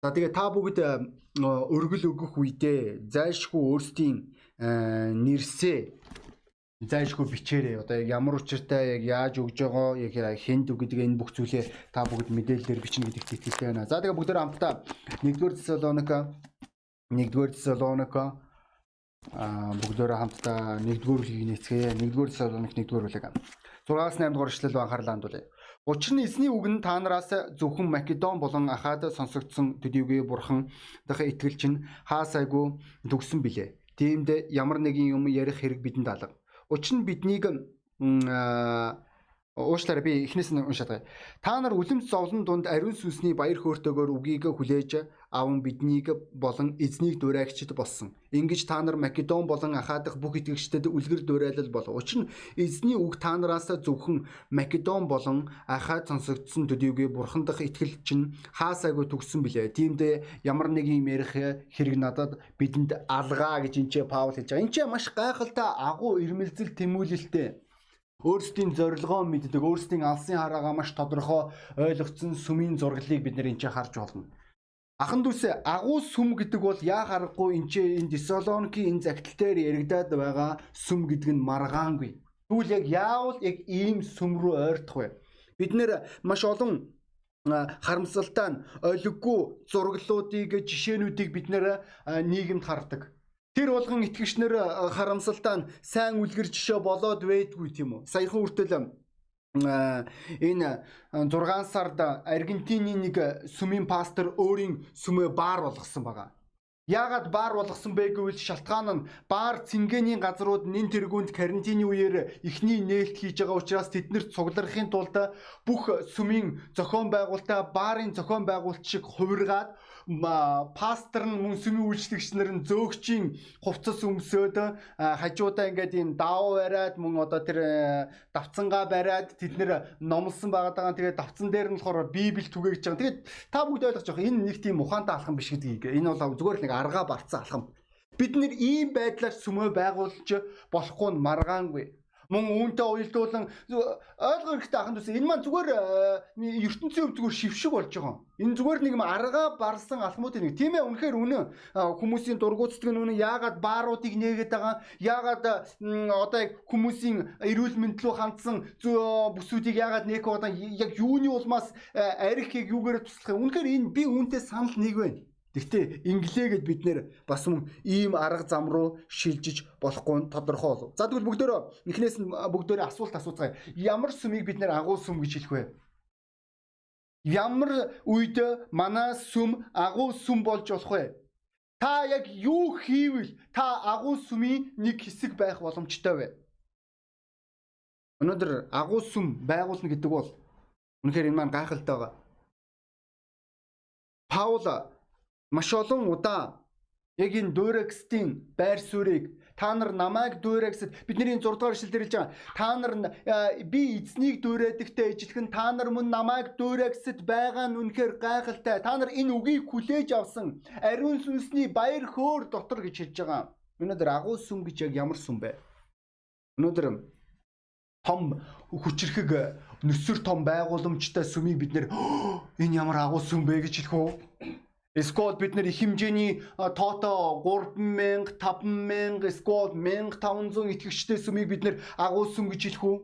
За тэгээ та бүгд өргөл өгөх үедээ зайлшгүй өөрсдийн нэрсээ зайлшгүй бичээрэй. Одоо яг ямар учиртай яг яаж өгж байгаа, яг хэнд гэдэг энэ бүх зүйлээ та бүгд мэдээлэлээр бичнэ гэдэгт итгэлтэй байна. За тэгээ бүгдээр хамтдаа 1-р Тесалоника 1-р Тесалоника а бүгдөө хамтдаа 1-р бүлгийг нээцгээе. 1-р Тесалоник 1-р бүлэг. 6-аас 8 дугаар эшлэл анхаарлаа хандуулъя. Учир нь эзний үг нь та нараас зөвхөн Македон болон Ахад сонсогдсон төдийгүй бурхан дахь итгэл чинь хаасайгүй төгсөн билээ. Тиймд ямар нэгэн юм ярих хэрэг бидэнд алга. Учир нь биднийг уушлаараа би эхнээс нь уншаад байгаа. Та нар үлэмж зовлон дунд ариун сүнсний баяр хөөртэйгээр үгийг хүлээж аван биднийг болон эзнийг дуурайгчд болсон. Ингиж та нар Македон болон Ахадах бүх итгэгчдэд үлгэр дуурайлал бол. Учир нь эзний үг та нараас зөвхөн Македон болон Ахад сонсогдсон төдийгүй бурхан дахь итгэл чинь хаасаагүй төгссөн билээ. Тиймдээ ямар нэг юм ярих хэрэг надад бидэнд алгаа гэж энэ ч Паул хэлж байгаа. Энэ ч маш гайхалтай агуу ирмэлзэл тэмүүлэлтэй өөрсдийн зорилгоо мэддэг, өөрсдийн алсын хараагаа маш тодорхой ойлгоцсон сүмийн зураглалыг бид нэр энэ харж болно. Ахан дүүсээ агуу сүм гэдэг бол яа харахгүй энэ чинь энэ Десалоникийн энэ загтал дээр яригадаад байгаа сүм гэдэг нь маргаангүй. Тэгвэл яг яавал яг ийм сүм рүү ойртох вэ? Бид нэр маш олон харамсалтай нь ойлггүй зураглалуудыг жишээнүүдийг бид нэр нийгэмд хардаг. Тэр болгон итгэгчнэр харамсалтай нь сайн үлгэр жишээ болоод байдгүй тийм үү. Саяхан хүртэл энэ 6 сард Аргентины нэг сүмийн пастор өөрийн сүмөө баар болгосон байгаа. Яагаад баар болгосон бэ гэвэл шалтгаан нь баар цэнгэний газрууд нэн тэргуунд карантины үеэр ихний нээлт хийж байгаа учраас тэднэрт цугларахын тулд бүх сүмийн зохион байгуулалтаа баарын зохион байгуулалт шиг хувиргаад пастор нь мөн сүмийн үйлчлэгч нар нь зөөгчийн хувцас өмсөөд хажуудаа ингээд энэ даав бариад мөн одоо тэр давцангаа бариад тэд нэр номлосон байгаа даа. Тэгээд давцан дээр нь болохоор библ түгээгч байгаа. Тэгээд та бүгд ойлгож байгаа. Энэ нэг тийм ухаантай алхам биш гэдгийг. Энэ бол зүгээр нэг аргаа барцсан алхам. Бид нэр ийм байдлаар сүмөө байгуулж болохгүй нь маргаангүй мөн үүнтэй уялдуулан ойлгох хэрэгтэй ахын төсөө энэ маань зүгээр ертөнцийн өв зүгээр шившиг болж байгаа. Энэ зүгээр нэг юм аргаа барсан алхмуудын нэг. Тийм ээ үнэхээр үнэн хүмүүсийн дургуутдаг нь үнэн яагаад бааруудыг нээгээд байгаа яагаад одоо яг хүмүүсийн эрүүл мэнд рүү хандсан бүсүүдийг яагаад нээх одоо яг юуны улмаас арихыг юугаар туслах юм. Үнэхээр энэ би үүнтэй санал нэг байна. Гэхдээ инглээгээд бид нэр бас мөн ийм арга зам руу шилжиж болохгүй нь тодорхой болов. За тэгвэл бүгдөө эхнээс нь бүгдөө асуулт асууцгаая. Ямар сүмийг бид нэр агуу сүм гэж хэлэх вэ? Ямар үед манай сүм агуу сүм болж болох вэ? Та яг юу хийвэл та агуу сүмийн нэг хэсэг байх боломжтой вэ? Өнөөдөр агуу сүм байгуулна гэдэг бол үнэхээр энэ маань гайхалтай байгаа. Паул маш олон удаа яг энэ дуурекстийн байр суурийг та нар намайг дуурай гэсэд бидний 6 дугаар ишлэл дээр хэлж байгаа. Та нар би эзнийг дуурайдагтай ижилхэн та нар мөн намайг дуурай гэсэд байгаа нь үнэхээр гайхалтай. Та нар энэ үгийг хүлээж авсан ариун сүнсний баяр хөөр дотор гэж хэлж байгаа. Өнөөдөр агуу сүм гэж яг ямар сүм бэ? Өнөөдөр том хүчрхэг нөсөр том байгууламжтай сүмийг бид нэр энэ ямар агуу сүм бэ гэж хэлэх үү? Эсвэл бид нэр их хэмжээний тоото 3000, 5000, эсвэл 1500 итгэгчтэй сүмийг бид нэр агуу сүм гэж хэлэх үү?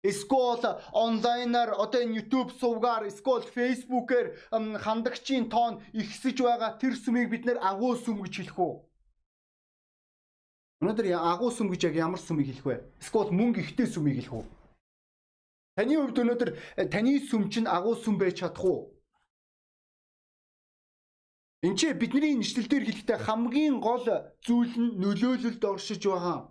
Эсвэл онлайнаар одоо энэ YouTube сувгаар эсвэл Facebook-ээр хандагчийн тоон ихсэж байгаа тэр сүмийг бид нэр агуу сүм гэж хэлэх үү? Өнөөдөр агуу сүм гэж яг ямар сүмийг хэлэх вэ? Эсвэл мөнгө ихтэй сүмийг хэлэх үү? Таны хувьд өнөөдөр таны сүм чинь агуу сүм байж чадах уу? Энд чи бидний нэшлэлээр хэлэхдээ хамгийн гол зүйл нь нөлөөлөлд оршиж байгаа.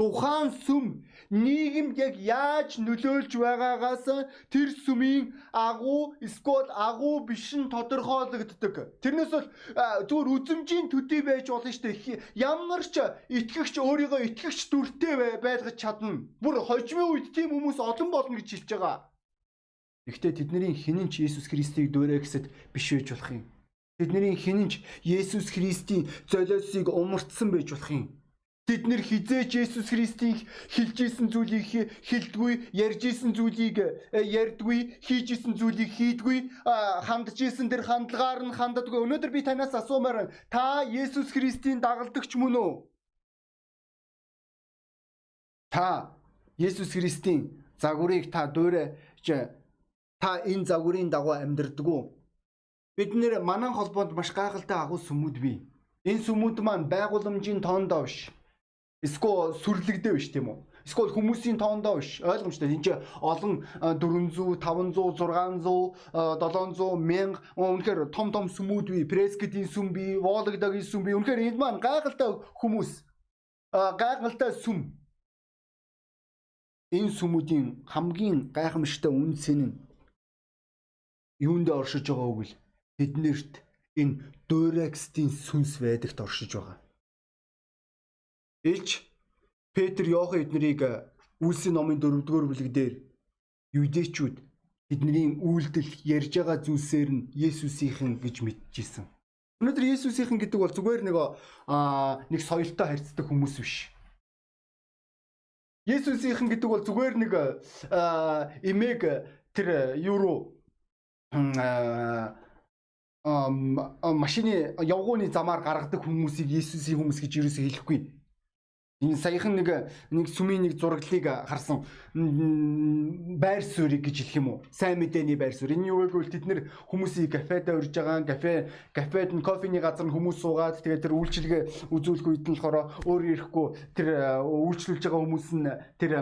Тухайн сүм нийгэмд яг яаж нөлөөлж байгаагаас тэр сүмийн агуу эсвэл агуу биш нь тодорхойлогддог. Тэрнээс бол зүгээр үзмжийн төдий байж болно шүү дээ. Ямар ч итгэгч өөрийгөө итгэгч дүртэй байлгаж чадна. Бүр хожимын үед тийм хүмүүс олон болно гэж хэлж байгаа. Гэхдээ тэдний хинэн ч Иесус Христийг дөөрэй гэсэд биш байж болох юм. Тэдний хинэнч Есүс Христийн золиосыг умартсан байж болох юм. Тэд нэр хизээч Есүс Христийн хэлж исэн зүйлийг хэлдэггүй, ярьж исэн зүйлийг э, ярьдаггүй, хийж исэн зүйлийг хийдэггүй, хандж исэн тэр хандлагаар нь ханддаггүй. Өнөөдөр би танаас асуумаар та Есүс Христийн дагалдагч мөн үү? Та Есүс Христийн загварыг та дуурайж та энэ загварын дагуу амьдрдаг уу? Бид нэр манан холбоонд маш гайхалтай агуу сүмүүд бий. Энэ сүмүүд маань байгууламжийн тоондоо биш Эсвэл сүрлэгдээ биш тийм үү? Эсвэл хүмүүсийн тоондоо биш. Ойлгомжтой. Энд чи олон 400, 500, 600, 700, 1000 үнэхээр том том сүмүүд бий. Прескетийн сүм бий, Вологдагийн сүм бий. Үнэхээр энд маань гайхалтай хүмүүс. Гайхалтай сүм. Энэ сүмүүдийн хамгийн гайхамшигтай үнц нь юунд оршиж байгаа үг л тэднэрт энэ дуурайкстийн сүнс байдагт оршиж байгаа. Илч Петр Иохан эднэрийг Үлсийн номын 4-р бүлэг дээр юудэчүүд тэдний үйлдэл ярьж байгаа зүйлсээр нь Есүсийнхэн гэж мэдчихсэн. Өнөөдөр Есүсийнхэн гэдэг бол зүгээр нэг аа нэг соёлтой харьцдаг хүмүүс биш. Есүсийнхэн гэдэг бол зүгээр нэг эмээг тэр юуруу аа машины явгууны замаар гаргадаг хүмүүсийг Есүсийн хүмүүс гэж ерөөсөө хэлэхгүй. Энэ саяхан нэг нэг сүмийн нэг зураглалыг харсан байр суурийг гэж хэлэх юм уу? Сайн мэдээний байр суурь. Энэ юу вэ гэвэл тэд нэр хүмүүсийг кафедаа урьж байгаа, кафе кафед нь кофений газар нь хүмүүс суугаад тэгээд тэр үйлчлэгээ үзүүлэх үед нь болохоор өөр ирэхгүй тэр үйлчлүүлж байгаа хүмүүс нь тэр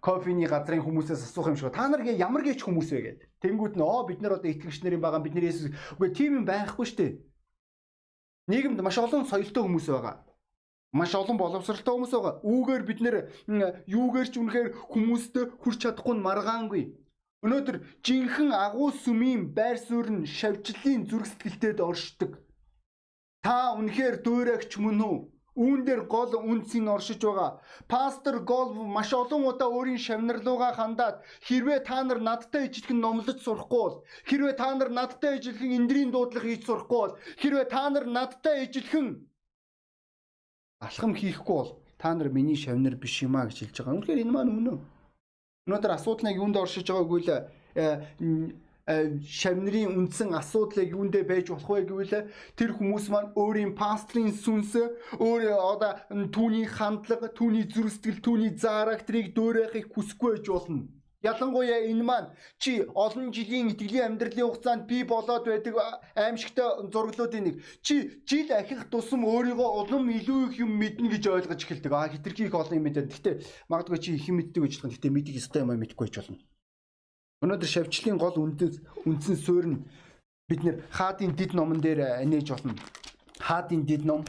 кофений газрын хүмүүсээс асуух юм шиг. Та нар ямар гэж хүмүүс вэ гэдэг. Тэнгүүд нь оо бид нар одоо итгэгч нар юм байгаа. Бид нар Есүс үгүй тийм юм байхгүй шүү дээ. Нийгэмд маш олон соёлтой хүмүүс байгаа маш олон боловсралтай хүмүүс байгаа. Үүгээр бид нэр юугээр ч үнэхээр хүмүүстээ хүрч чадахгүй нь маргаангүй. Өнөөдөр жинхэнэ агуу сүмийн байр суурь нь шавьчлалын зүрх сэтгэлтэд оршдог. Та үнэхээр дуурайгч мөн үү? Үүн дээр гол үндсийг оршиж байгаа. Пастор Голв маш олон удаа өөрийн шавнарлуугаа хандаад хэрвээ та нар надтай ижилхэн номлож сурахгүй бол хэрвээ та нар надтай ижилхэн эндрийн дуудлага хийж сурахгүй бол хэрвээ та нар надтай ижилхэн алхам хийхгүй бол та нар миний шавнар биш юм а гэж хэлж байгаа. Үнэхээр энэ маань үнэн. Өнөөдөр асуудал нь юунд оршиж байгааг үйл э, э, шавнырын үндсэн асуудлыг юундэ байж болох вэ гэвэл тэр хүмүүс маань өөрийн пастрын сүнс өөр одоо түүний хандлага, түүний зүрх сэтгэл, түүний зарактерыг дөөрөхийг хүсэхгүй байж болно. Ялангуяа энэ маань чи олон жилийн итгэлийн амьдралын хугацаанд би болоод байдаг аимшигтай зураглуудын нэг. Чи жил ахих тусам өөрийгөө улам илүү их юм мэднэ гэж ойлгож эхэлдэг. А хитрхи их олон юм мэдээ. Гэхдээ магадгүй чи их юм мэддэг гэж байна. Гэхдээ мэдих ёстой юм мэдгүй ч болно. Өнөөдөр шавьчлалын гол үндэс үндсэн суурь нь бид нэр хаадын дид номон дээр нээж болно. Хаадын дид ном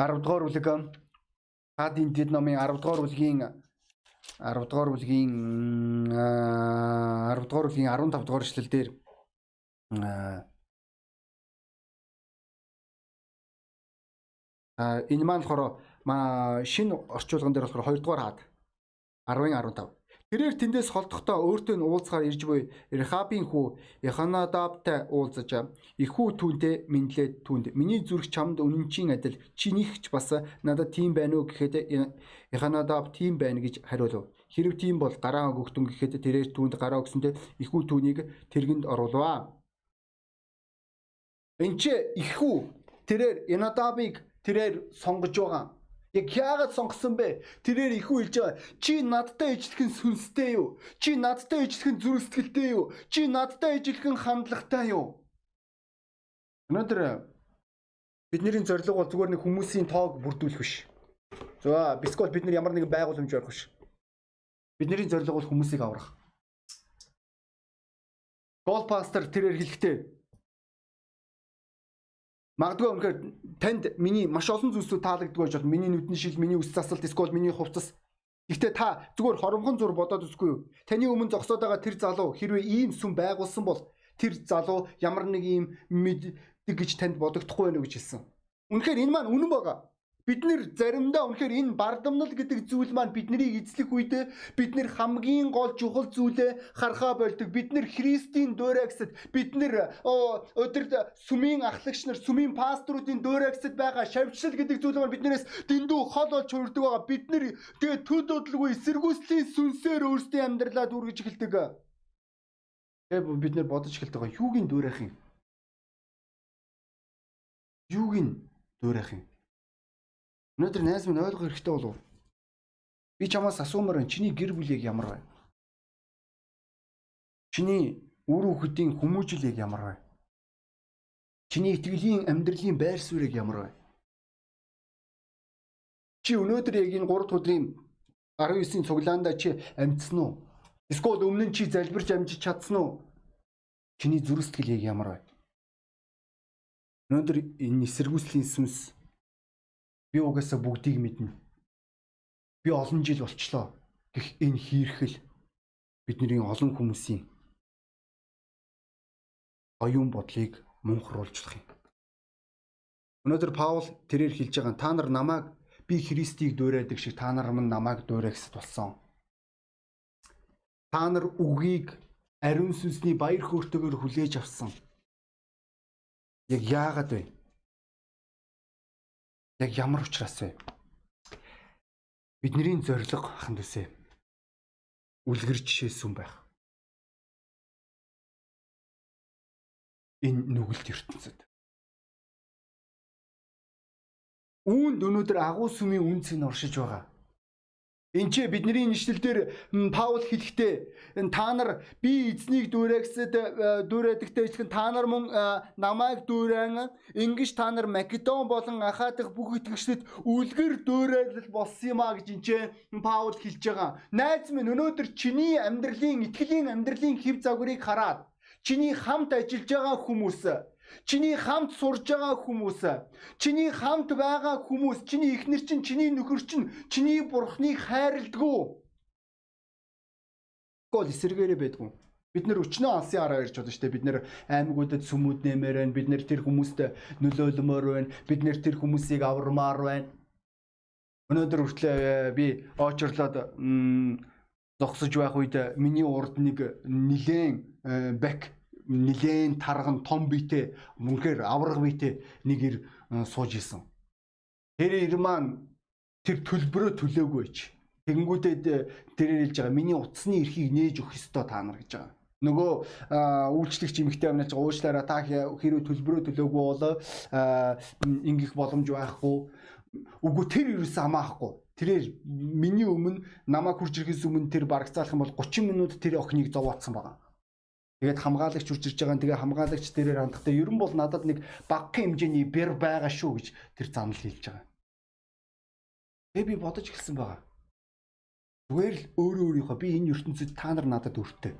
10 дугаар бүлэг хаадын дид номын 10 дугаар бүлгийн 10 дугаар бүлгийн 10 дугаар бүлгийн 15 дугаар эшлэл дээр а энэ маань болохоор шинэ орчуулган дээр болохоор 2 дугаар хаад 10-ын 15 Тэрээр тэндээс холдохдоо өөртөө нь уулзахаар ирж буй Рехабийн хүү Яханадабтай уулзаж ихүү түүнтэй мэдлээд түүнд миний зүрх чамд үнэнчийн адил чинийхч бас надад тийм байна уу гэхэд Яханадаб тийм байна гэж хариулв. Хэрв тийм бол гараа өгөхтөн гэхэд тэрээр түүнд гараа өгсөндөө ихүү түүнийг тэргэнд оруулваа. Энд чи ихүү тэрээр Янадабыг тэрээр сонгож байгаа Яг яагаад сонгосон бэ? Тэрээр ихүү хэлж байгаа. Чи надтай ижлэхэн сүнстэй юу? Чи надтай ижлэхэн зүрх сэтгэлтэй юу? Чи надтай ижлэхэн хандлагатай юу? Өнөөдөр бидний зорилго бол зүгээр нэг хүмүүсийн тоог бүрдүүлэх биш. За, бискол бид нар ямар нэгэн байгууламж барих биш. Бидний зорилго бол хүмүүсийг аврах. Гол пастор тэрээр хэлэхдээ Магадгүй үнэхээр танд миний маш олон зүйлсүүд таалагддаг байж бол миний нүдний шил, миний үс засалт, эсвэл миний хувцас. Гэхдээ та зүгээр хоромхон зур бодоод үзгүй юу? Таны өмнө зогсоод байгаа тэр залуу хэрвээ ийм сүм байгуулсан бол тэр залуу ямар нэг ийм мэддэг гэж танд бодогдохгүй байх гэж хэлсэн. Үнэхээр энэ маань үнэн байгаа. Бид нэр заримдаа үнэхээр энэ бардамнал гэдэг зүйл маань биднийг эзлэх үедээ бид нэр хамгийн гол чухал зүйлээ харахаа болдог. Бид нэр Христийн дуурайгсад бид нэр өдөр сүмийн ахлагч нар, сүмийн пасторуудын дуурайгсад байгаа шавьчлал гэдэг зүйл маань биднээс дэндүү хол болж хүрдэг байгаа. Бид нэр тэгээ бодлого эсэргүүцлийн сүнсээр өөрсдийн амьдралаа дүүргэж эхэлдэг. Тэгээ бид нэр бодож эхэлдэг байгаа. Юуг нь дуурайх юм? Юуг нь дуурайх юм? Өнөөдөр найз минь ойлгох хэрэгтэй болов. Би чамаас асуумаар байна. Чиний гэр бүл яг ямар вэ? Чиний үр хүүхдийн хүмүүжил яг ямар вэ? Чиний итгэлийн амьдралын байр суурь яг ямар вэ? Чи өнөөдөр яг энэ 3 өдрийн 19-ийн цуглаанда чи амьдсан уу? Эсвэл өмнө нь чи залбирч амжиж чадсан уу? Чиний зүрх сэтгэл яг ямар вэ? Өнөөдөр энэ эсэргүүцлийн сүнс Би угаасаа бүгдийг мэднэ. Би олон жил болчлоо гэх энэ хийрхэл бидний олон хүмүүсийн оюун бодлыг мунхруулжлах юм. Өнөөдөр Паул тэрээр хэлж байгаа та нар намайг би Христийг дуурайдаг шиг та нар минь намайг дуурайгсад болсон. Та нар үгийг ариун сүнсний баяр хөөртэйгээр хүлээж авсан. Яг яагаад вэ? Яг ямар учраас вэ? Бидний зориг ханд үсэ. Үлгэр жишээс юм байх. Энэ нүгэлт ертөнцид. Үүнд өнөөдөр агуу сүмийн үнцийг оршиж байгаа. Энд чи бидний нэшлэл дээр Паул хэлэхдээ та нар би эзнийг дүүрэгсэд э, дүүрээдэгтэй ичлэн та нар мөн э, намайг дүүрэн ингэж та нар Македон болон Аха дахь бүх итгэгчдэд үлгэр дүүрэлэл болсон юм а гэж энэ чи Паул хэлж байгаа. Найз минь өнөөдөр чиний амьдралын итгэлийн амьдралын хэв загварыг хараад чиний хамт ажиллаж байгаа хүмүүс Чиний хамт сурж байгаа хүмүүс, чиний хамт байгаа хүмүүс, чиний эхнэр чинь, чиний нөхөр чинь, чиний бурхныг хайрладгүй. Гол эсэргээрээ байдгүй. Бид нэр өчнөө алсын араа ирж болно шүү дээ. Бид нэр аймагуудад сүмүүд нэмээр байна. Бид нэр тэр хүмүүст нөлөөлмөр байна. Бид нэр тэр хүмүүсийг авармаар байна. Өнөөдөр хүртлээ э, би очрлоод зогсож байх үед миний урд нэг нилээн э, бэк нилээн тарган том биетэй мөнхөр авраг биетэй нэг ир сууж исэн. Тэр ир маань тэр төлбөрөө төлөөгүй ч. Тэгэнгүүтээ тэрээр хэлж байгаа миний утасны эрхийг нээж өгөх ёстой та нар гэж байгаа. Нөгөө үйлчлэгч эмэгтэй амнаач уучлаарай та хэрэг төлбөрөө төлөөгүй бол ингэх боломж байхгүй. Үгүй тэр ерөөсөө хамаахгүй. Тэрээр миний өмнө намайг хурж ирэхээс өмнө тэр барагцаалах юм бол 30 минут тэр охиныг зовоотсон байгаа. Тэгээд хамгаалагч үржирж байгаа. Тэгээ хамгаалагч дээрээ хандахтаа ерөн бол надад нэг багахан хэмжээний бэр байгаа шүү гэж тэр замл хэлж байгаа. Тэгээ би бодож эхэлсэн байгаа. Зүгээр л өөрөө өөрийнхөө би энэ ертөнцид та нар надад өртөө.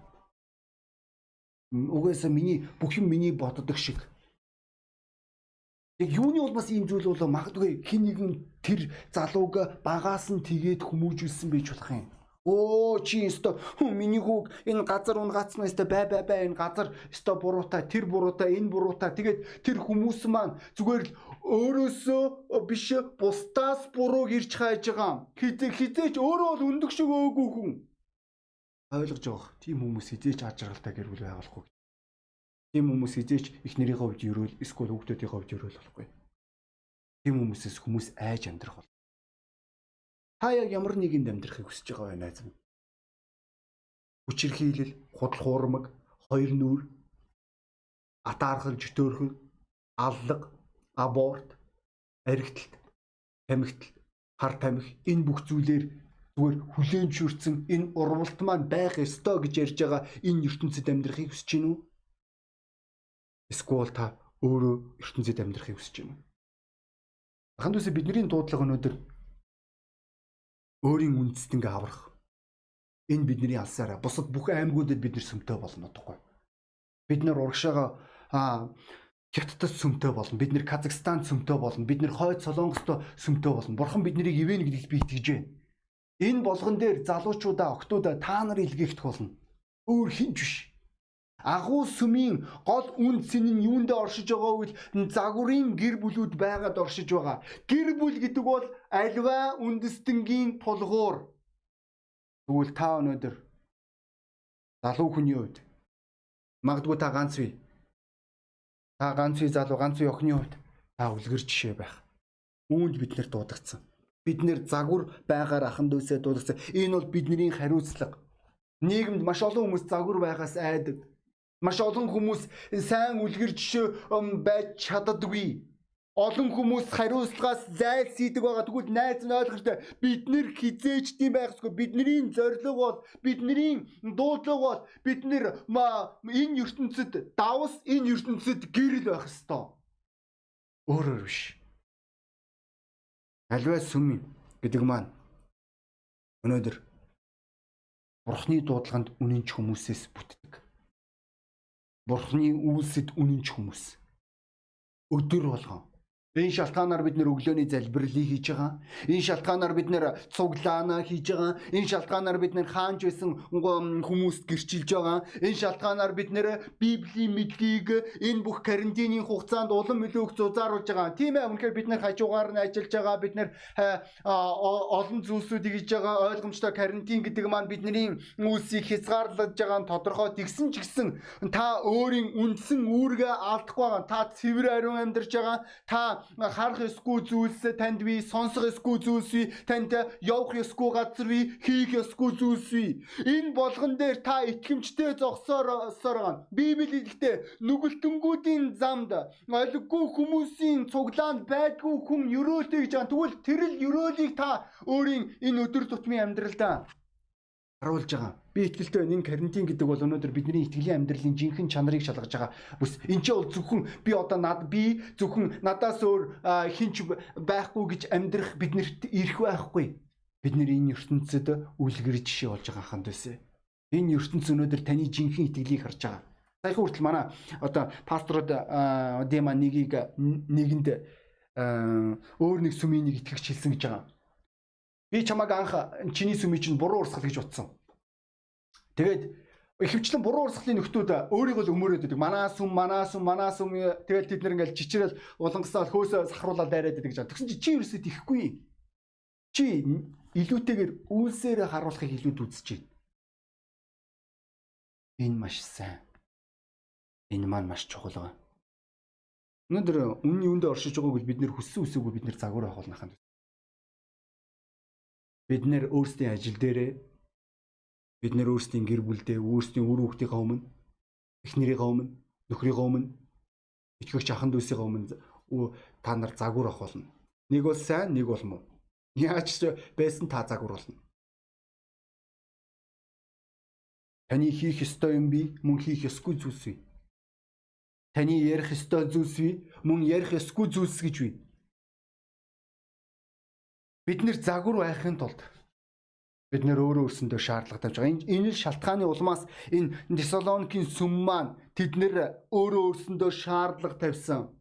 Угаасаа миний бүх юм миний боддог шиг. Яг юуны улмаас ийм зүйл болоо магадгүй хин нэгэн тэр залууг багаас нь тэгээд хүмүүжүүлсэн байж болох юм. Оо чи өстой хүн миний хүүг энэ газар унгацсан өстой бай бай бай энэ газар өстой буруутай тэр буруутай энэ буруутай тэгээд тэр хүмүүс маань зүгээр л өөрөөсөө биш бусдаас бурууг ирж хайж байгаа. Хизээ хизээч өөрөө бол өндөг шиг өөгүй хүн. Ойлгож байгаа. Тийм хүмүүс хизээч аж аргалтай гэр бүл байгуулахгүй. Тийм хүмүүс хизээч их нэрийн хувьд ерөөл эсвэл хүүхдүүдийн хувьд ерөөл болохгүй. Тийм хүмүүсээс хүмүүс айж амьдрах бол Та яг ямар нэгэнд амьдрахыг хүсэж байгаа вэ найз минь? Хүчирхийлэл, худал хуурмаг, хоёр нүур, атаархал жөтөөрхөн, аллаг, аборт, аригтлалт, тамхитал, хар тамхи энэ бүх зүйлээр зүгээр хүлээн зөвшөөрсөн энэ урвалт маань байх ёстой гэж ярьж байгаа энэ ертөнцид амьдрахыг хүсэж гинүү? Эсвэл та өөрөө ертөнцид амьдрахыг хүсэж гинүү? Ханд үсэ бидний дуудлага өнөөдөр өөрийн үндэстэнг аврах. Энэ бидний алсаараа бусад бүх аймагуудад бид нэр сүмтэй болно тоггүй. Бид нар урагшаага а Хятадд сүмтэй болно. Бид нэр Казахстан сүмтэй болно. Бид нэр Хойд Солонгостой сүмтэй болно. Бурхан биднийг ивэн гэдэгт би итгэж байна. Энэ болгон дээр залуучуудаа, октоудаа та нар илгээхдэх болно. Өөр хинч биш. Агуу сүмийн гол үн цэн нь юунд оршиж байгаа үйл загварын гэр бүлүүд байгаад оршиж байгаа. Гэр бүл гэдэг бол альва үндэстэнгийн тулгуур. Тэгвэл та өнөөдөр залуу хүний хувьд магадгүй та ганц бий. Та ганц бий залуу ганц бий охины хувьд та үлгэр жишээ байх. Үүнд бид нэр дуудагдсан. Бид нэр загвар байгаар ахан дүүсээ дуудагдсан. Энэ бол бидний хариуцлага. Нийгэмд маш олон хүмүүс загвар байгаас айдаг. Маш олон хүмүүс сайн үлгэр жишээ байж чаддаггүй. Олон хүмүүс хариуцлагаас зайлсхийдэг байгаа. Тэгвэл найз нь ойлгохтой бид нэр хизээч тийм байхсгүй. Бидний зорилго бол бидний дуудлага бол бид нэр энэ ертөнцид давс энэ ертөнцид гэрэл байх ёстой. Өөрөөр биш. Аливаа сүм гэдэг маань өнөөдөр Бурхны дуудлаганд үнэнч хүмүүсээс бүтдэг. Бурхны үйлсэд үнэнч хүмүүс. Өдөр болгон Энэ шалтгаанаар бид нэр өглөөний залбирлыг хийж байгаа. Энэ шалтгаанаар бид нэр цуглаана хийж байгаа. Энэ шалтгаанаар бид нэр хаанч байсан хүмүүст гэрчилж байгаа. Энэ шалтгаанаар бид нэр Библийн мэдлийг энэ бүх карантины хугацаанд улам илүү их зузааруулж байгаа. Тийм ээ үнэхээр бид нэр хажуугаар нь ажиллаж байгаа. Бид нэр олон зүйлсүүдийг хийж байгаа. Ойлгомжтой карантин гэдэг маань бидний үйлсийг хязгаарлаж байгаа нь тодорхой. Тэгсэн ч гэсэн та өөрийн үндсэн үүргээ алдахгүй байгаа. Та цэвэр ариун амьдарч байгаа. Та харах ёсгүй зүйлс танд би сонсох ёсгүй зүйлс би танд явах ёсгүй газар би хийх ёсгүй зүйлс би энэ болгон дээр та итгэмжтэй зогсоор байгаа. Библи хэлэхдээ нүгэлтэнгүүдийн замд олиггүй хүмүүсийн цуглаанд байдгүй хүн өрөөлтэй гэж байгаа. Тэгвэл тэр л өрөөлийг та өөрийн энэ өдөр тутмын амьдралдаа харуулж байгаа. Би итгэлтэй байна. Энэ карантин гэдэг бол өнөөдөр бидний итгэлийн амьдралын жинхэнэ чанарыг шалгаж байгаа. Бүс энэ ч бол зөвхөн би одоо над би зөвхөн надаас өөр хинч байхгүй гэж амьдрах биднэрт ирэх байхгүй. Бид нэр энэ ертөнцид үлгэр жишээ болж байгаа ханд байсан. Энэ ертөнц өнөөдөр таны жинхэнэ итгэлийг харж байгаа. Саяхан хүртэл манай одоо пастород Дема нэгийг нэгэнд өөр нэг сүмийн нэг итгэгч хэлсэн гэж байгаа. Би чамайг анх чиний сүмий чинь буруу урсгал гэж утсан. Тэгээд ихэвчлэн буруу урсгалын нөхдүүд өөрийгөө л өмөрөөд байдаг. Манаа сүм, манаа сүм, манаа сүм тэгэл тэд нэр ингээл чичрэл улангасаа хөөсөө сахруулаад дайраад байдаг гэж. Тэгсэн чи чи ерөөсөө тийхгүй. Чи илүүтэйгээр үйлсээр харуулахыг илүүд үзэж байна. Энэ маш сайн. Энэ маань маш чухал байгаа. Өнөөдөр үнний үндэ оршиж байгааг бид нэр хүссэн үсээгүй бид нэр загвар авах болно ханд бид нэр өөрсдийн ажил дээрээ бид нэр өөрсдийн гэр бүлдээ өөрсдийн үр хүүхдийнхээ өмнө эхнэрийнхээ өмнө нөхрийнхөө өмнө итгэгч ахын дүүсийнхээ өмнө та нар загвар авах болно. Нэг бол сайн, нэг бол муу. Яаж ч байсан та загвар болно. Таны хийх ёстой юм би мөн хийх ёсгүй зүйлс бий. Таны ярих ёстой зүйлс бий мөн ярих ёсгүй зүйлс гэж бий бид нэр загвар байхын тулд бид нэр өөрөө өөрсөндөө шаардлага тавьж байгаа. Энэ л шалтгааны улмаас энэ Тесалоникийн сүм маань тэд нэр өөрөө өөрсөндөө шаардлага тавьсан.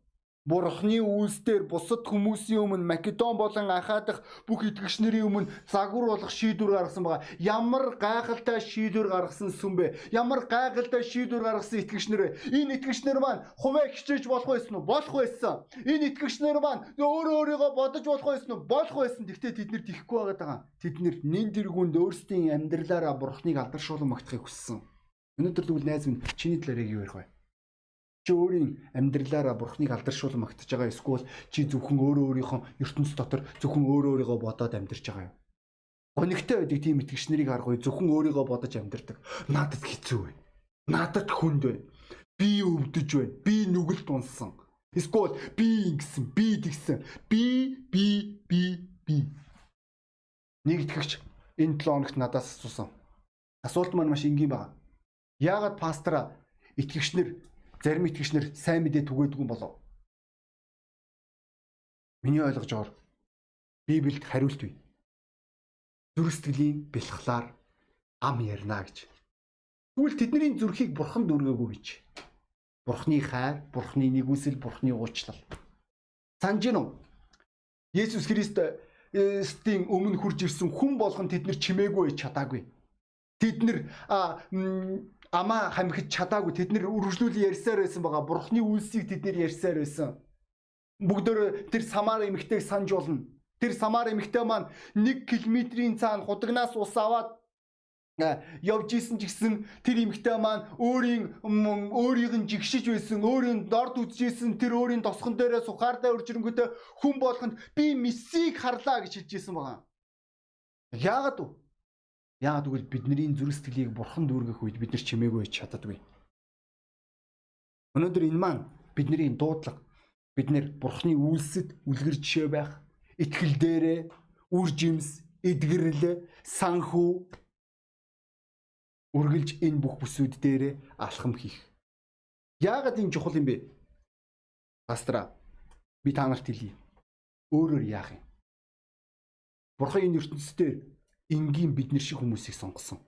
Бурхны үйлсээр бусад хүмүүсийн өмнө Македон болон Ахаа дахь бүх итгэгч нарын өмнө загвар болох шийдвэр гаргасан байгаа. Ямар гайхалтай шийдвэр гаргасан сүм бэ? Ямар гайхалтай шийдвэр гаргасан итгэгч нэр вэ? Энэ итгэгч нар маань хуваа хичээж болох байсан уу? Болох байсан. Энэ итгэгч нар маань өөрөө өөрийгөө бодож болох байсан уу? Болох байсан. Гэхдээ тэд нэр тийхгүй байгаа. Тэд нэр нин тэргүүнд өөрсдийн амьдралаараа Бурхныг алдаршуулан магтахыг хүссэн. Өнөөдөр тэгвэл найз минь чиний талаар юу ярих вэ? Чи өөрийн амьдралаараа бурхныг алдаршуулан магтаж байгаа эсвэл чи зөвхөн өөрөө өөрийнхөө ертөнц дотор зөвхөн өөрөө өөрийгөө бодоод амьдарч байгаа юм. Гонигтай байдаг тийм итгэгч нарыг харах үе зөвхөн өөрийгөө бодож амьдардаг. Надад хэцүү байна. Надад хүнд байна. Би өвдөж байна. Би нүгэлт унсан. Эсвэл би ингэсэн, би тэгсэн. Би би би би. Нэг итгэгч энэ 7 хоногт надаас асуусан. Асуулт маань маш энгийн байна. Яагаад пастора итгэгчнэр зарим итгэгчнэр сайн мэдээ түгээдгүй болов. Миний ойлгож байгаа Библиэд хариулт бий. Зүрх сэтгэлийн бэлхлаар ам ярина гэж. Тэгвэл тэдний зүрхийг бурхан дүргээгүй гэж. Бурхны хайр, бурхны нэгүсэл, бурхны уучлал. Санж гин үү? Есүс Христийн өмнө хурж ирсэн хүн болгон тэднэр чимээгүй чадаагүй. Тэд нэр амаа хамхиж чадаагүй тэд нэр үргэлжлүүл ярьсаар байсан байгаа. Бурхны үйлсийг тэд нэр ярьсаар байсан. Бүгдөө тэр самар эмэгтэйг санаж болно. Тэр самар эмэгтэй маань 1 км-ийн цаана худагнаас ус аваад явж исэн ч гэсэн тэр эмэгтэй маань өөрийн өөрийг нь жигшиж байсан өөрийн дорд үзжсэн тэр өөрийн тосгон дээрээ сухаардаа үржирэнгүүтээ хүн болгонд би мессийг харлаа гэж хэлж исэн байгаа. Яагаад вэ? Яагаад гэвэл бидний зүрх сэтгэлийг бурхан дүүргэх үед бид нар чимээгүй байж чаддаггүй. Өнөөдөр энэ маань бидний дуудлага бид нэр бурхны үйлсэд үлгэр жишээ байх, итгэл дээрээ, үр жимс, эдгэрэл, санхүү үргэлж энэ бүх бүсүүд дээрээ алхам хийх. Яагаад энэ чухал юм бэ? Пастра би та нарт хэлье. Өөрөөр яах юм? Бурхан энэ ертөнцийн энгийн бид нар шиг хүмүүсийг сонгосон.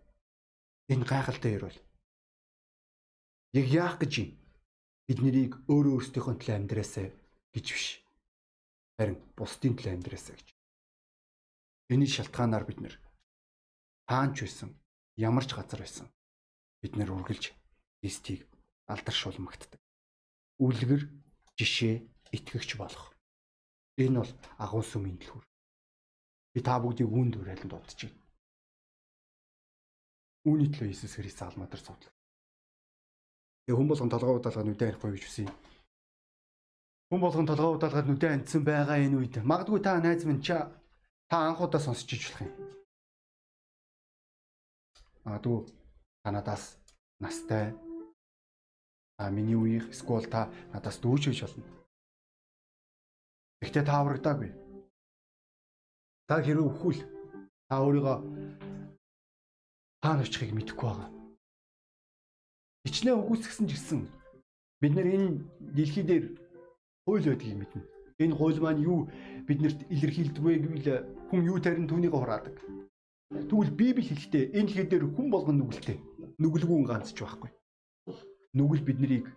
Энэ гайхалтай ярил. Яг яах гэж юм? Бид нарыг өөрөө өөрсдийнхөө төлөө амьдраасаа гэж биш. Харин бусдын төлөө амьдраасаа гэж. Энэ шалтгаанаар бид нар таанч байсан ямар ч газар байсан бид нэр үргэлж Христийг алдаршуулмагддаг. Үлгэр жишээ итгэгч болох. Энэ бол сүмийн дэлгүүр. Би та бүгдийг үүнд уриалан дуудаж байна. Үүний төлөө Иесус Христ алмадар цовдлоо. Тэгээ хүн болгон толгой удаалгаад нүдэн арихгүй гэж үсэн. Хүн болгон толгой удаалгаад нүдэн анцсан байгаа энэ үед магадгүй та найз минь ча та анхудаа сонсч иж болох юм магадгүй танадаас настай а миний үеих эсвэл та надаас дүүж байж болно. Гэхдээ та аврагдаагүй. Та хэрэг өвхүүл та өөрийгөө хаана очихыг мэдэхгүй байгаа. Хичнээн үгүйсгсэн ч гэсэн бид нар энэ дэлхий дээр хууль байдгийг мэднэ. Энэ хууль маань юу биднэрт илэрхийлдэг вэ гэвэл хүн юу тарин түүнийг хураадаг. Тэгвэл Библи хэлэхдээ энэ дэлхий дээр хүн болгон нүгэлтэй. Нүгэлгүй ганц ч байхгүй. Нүгэл биднийг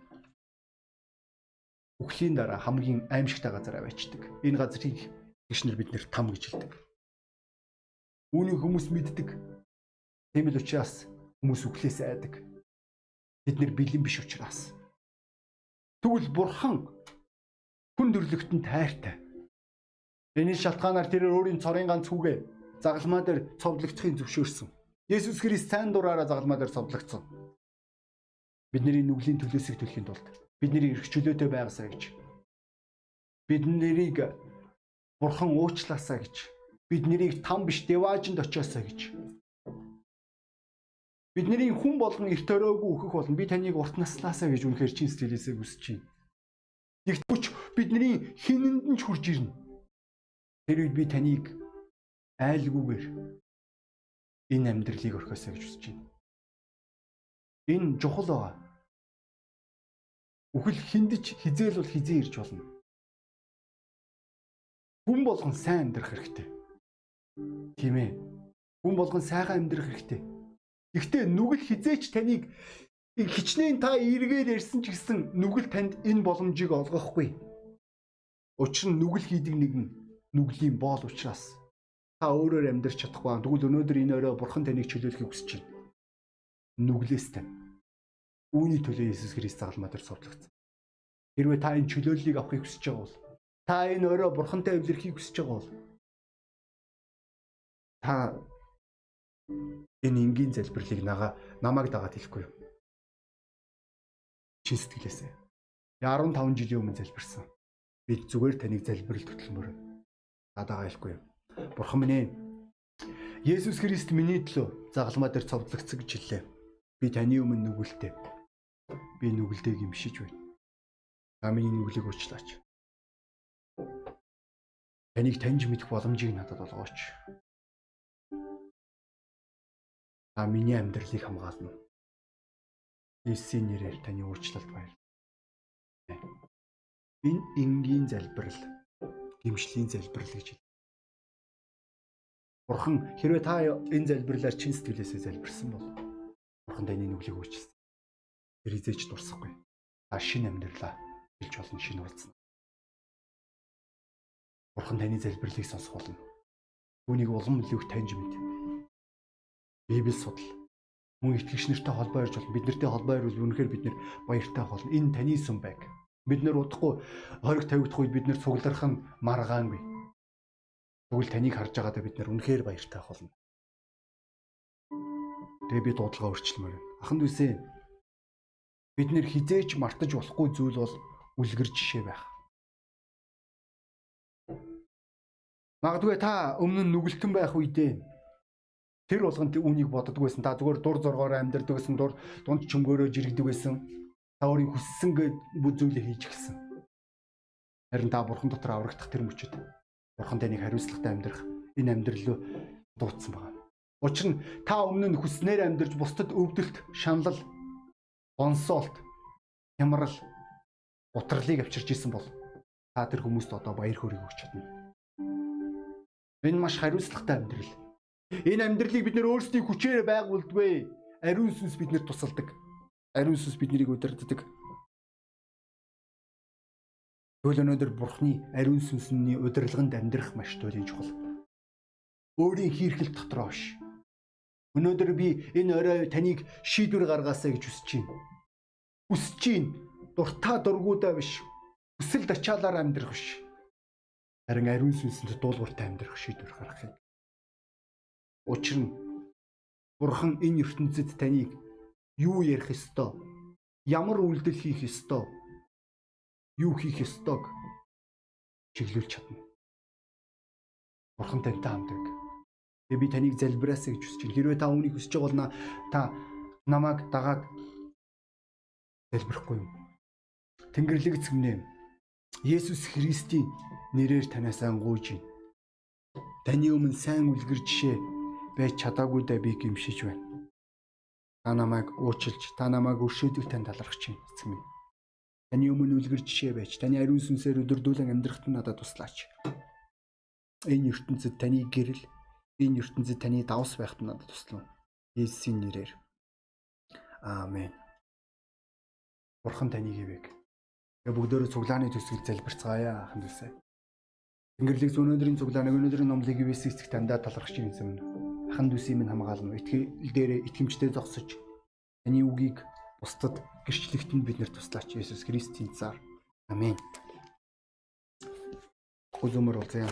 үхлийн дараа хамгийн аимшигтай газар аваачдаг. Энэ газрыг гişнэр бид нэр там гэж хэлдэг. Үүнийг хүмүүс мэддэг. Тийм л учраас хүмүүс үхлээс айдаг. Бид нэр бэлэн биш учраас. Тэгвэл бурхан хүн төрлөختөнд тайртай. Энэ шалтгаанаар тэр өөрийн цорын ганц хүүгээ загалмаа дээр цовдлогдохын зөвшөөрсөн. Есүс Христ сайн дураараа загалмаа дээр цовдлогдсон. Бидний нүглийн төлөөсөө төлөхийн тулд бидний эрх чөлөөтэй байгаасаа гэж бид нарыг бурхан уучлаасаа гэж бид нарыг там биш деваажинд очиосаа гэж бидний хүн болгон эрт өрөөгүй өөхөх болно би таныг урт наснасаа гэж үнэхээр чин сэтгэлээсээ хүсэж байна. Тэгтвч бидний хинэнд нь ч хурж ирнэ. Тэр үед би таныг айлгүйгээр энэ амьдралыг орхиосоо гэж хүсэж байна. Энэ чухал байгаа. Үхэл хиндэж хизээл бол хизээ ирж болно. Хүн болгон сайн амьдрах хэрэгтэй. Тийм ээ. Хүн болгон сайхан амьдрах хэрэгтэй. Гэхдээ нүгэл хизээч таныг хичнээн та эргээр ярьсан ч гэсэн нүгэл танд энэ боломжийг олгохгүй. Учир нь нүгэл хийдэг нэгэн нүглийн боол учраас та өөрөөр амьдрч чадахгүй. Тэгвэл өнөөдөр энэ өрөө бурхан таныг чөлөөлөхийг хүсэж байна. Нүглээс тань. Үүний төлөө Иесус Христ загалмаа дээр цовдлогдсон. Хэрвээ та энэ чөлөөллийг авахыг хүсэж байгаа бол та энэ өрөө бурхантай эвлэрхийг хүсэж байгаа бол та энэ энгийн залбирлыг нага намайг дагаад хэлэхгүй юу? Чин сэтгэлээсээ. 15 жилийн өмнө залбирсан. Би зүгээр таныг залбирал хөтөлмөр. Дадагаа хэлэхгүй юу? Бурхан минь ээ. Есүс Христ миний төлөө загалмаа дээр цовдлогцсон гэж хэллээ. Би таны өмнө нүгэлтэй. Би нүгэлтэйг имшиж байна. Та миний нүглийг уучлаач. Таныг таньж мэдэх боломжийг надад олгооч. Та миний амьдралыг хамгаална. Есүсийн нэрээр таны уучлалт баярлалаа. Энэ энгийн залбирал, гимшлийн залбирал гэж Бурхан хэрвээ та энэ залбирлаар чин сэтгэлээсээ залбирсан бол Бурхан таны нүглийг өөрчилсөн. Тэр хизээч дурсахгүй. Та шин амьдралаа хэлж болно шин уулзна. Бурхан таны залбирлыг сонсох болно. Түүнийг улам илүү таньж мэд. Библи судал. мөн итгэгч нартай холбоо ирж болно. Бид нартай холбоо ирвэл үнэхээр бид нэр баяртай болно. Энэ таны сүм байг. Бид нэр удахгүй хориг тавигдах үед бид нэр цугларах нь маргаангүй. Тэгвэл таныг харж байгаадаа бид нэр үнэхээр баяртай болно. Тэгээ би дуудлага өөрчлөмөр. Аханд үсэ бид нэр хизээч мартаж болохгүй зүйл бол үлгэр жишээ байх. Магадгүй та өмнө нь нүгэлтэн байх үедээ тэр болгонд үүнийг боддог байсан. Та зүгээр дур зоргоор амьдардаг байсан, дур дунд чөмгөөрөө жирэгдэг байсан. Та өөрийн хүссэн бүх зүйлээ хийж эхэлсэн. Харин та бурхан дотор аврагдах тэр мөчөд бурхан таныг хариуцлагатай амьдрах энэ амьдрал руу дуудсан байна. Учир нь та өмнө нь хүснээр амьдарч бусдад өвдөлт, шаналл, бонсоолт, хямрал, утрлыг авчирч исэн бол та тэр хүмүүст одоо баяр хөөргийг өгч чадна. Энэ маш хариуцлагатай амьдрал. Энэ амьдралыг бид нөр өөрсдийн хүчээр байгуулдгүй. Ариун сүнс биднэрт тусалдаг. Ариун сүнс биднийг удирддаг. Тэгвэл өнөөдөр Бурхны ариун сүнсний удирдлаганд амьдрах маш туйлын чухал. Өөрийн хийрхэл дотроо ш. Өнөөдөр би энэ орой таныг шийдвэр гаргаасаа гэж хүсэж байна. Хүсэж байна. Дуртай дургуудаа биш. Хүсэл тачаалаар амьдрах биш харин ариун сүнсэнд дуулууртай амьдрах шийдвэр гаргахыг. Учир нь Бурхан энэ ертөнцид таныг юу ярих ёстой, ямар үйлдэл хийх ёстой, юу хийх ёстойг чиглүүлж чадна. Бурхан тантай хамт байг. Тэгээ би таныг залбираасаа гэж хүсэж байна. Хэрвээ та үүнийг хүсэж байгаа бол та намайг дагаад залбирахгүй юм. Тэнгэрлэг эзэмнэ. Есүс Христийн нэрээр танаас ангууж байна. Таны өмнө сайн үлгэр жишээ байж чадаагүйдаа би гимшиж байна. Та намайг уучлж, та намайг өршөөдөг тань талархаж байна эцэг минь. Таны өмнө үлгэр жишээ байж, таны ариун сүнсээр өдөрдүүлэн амьдрахад надад туслаач. Энэ ертөнцид таны гэрэл, энэ ертөнцид таны давс байхад надад туслав. Есүсийн нэрээр. Аамен. Бурхан таныг ивэг. Тэгээ бүгдөө цуглааны төсөл залбирцгаая ахын төсөө. Тэнгэрлэг зүүн өнөөдрийн цуглааныг өнөөдрийн номлыг ивэс эцэг тандаа талархаж ирсэн юм. Ахын төсөө минь хамгаална. Итгэл дээр итгэмжтэй зогсож таны үгийг бусдад гэрчлэгтэнд бид нэр туслаач Есүс Христийн цаар. Амен. Хүзүмөр уулзъя.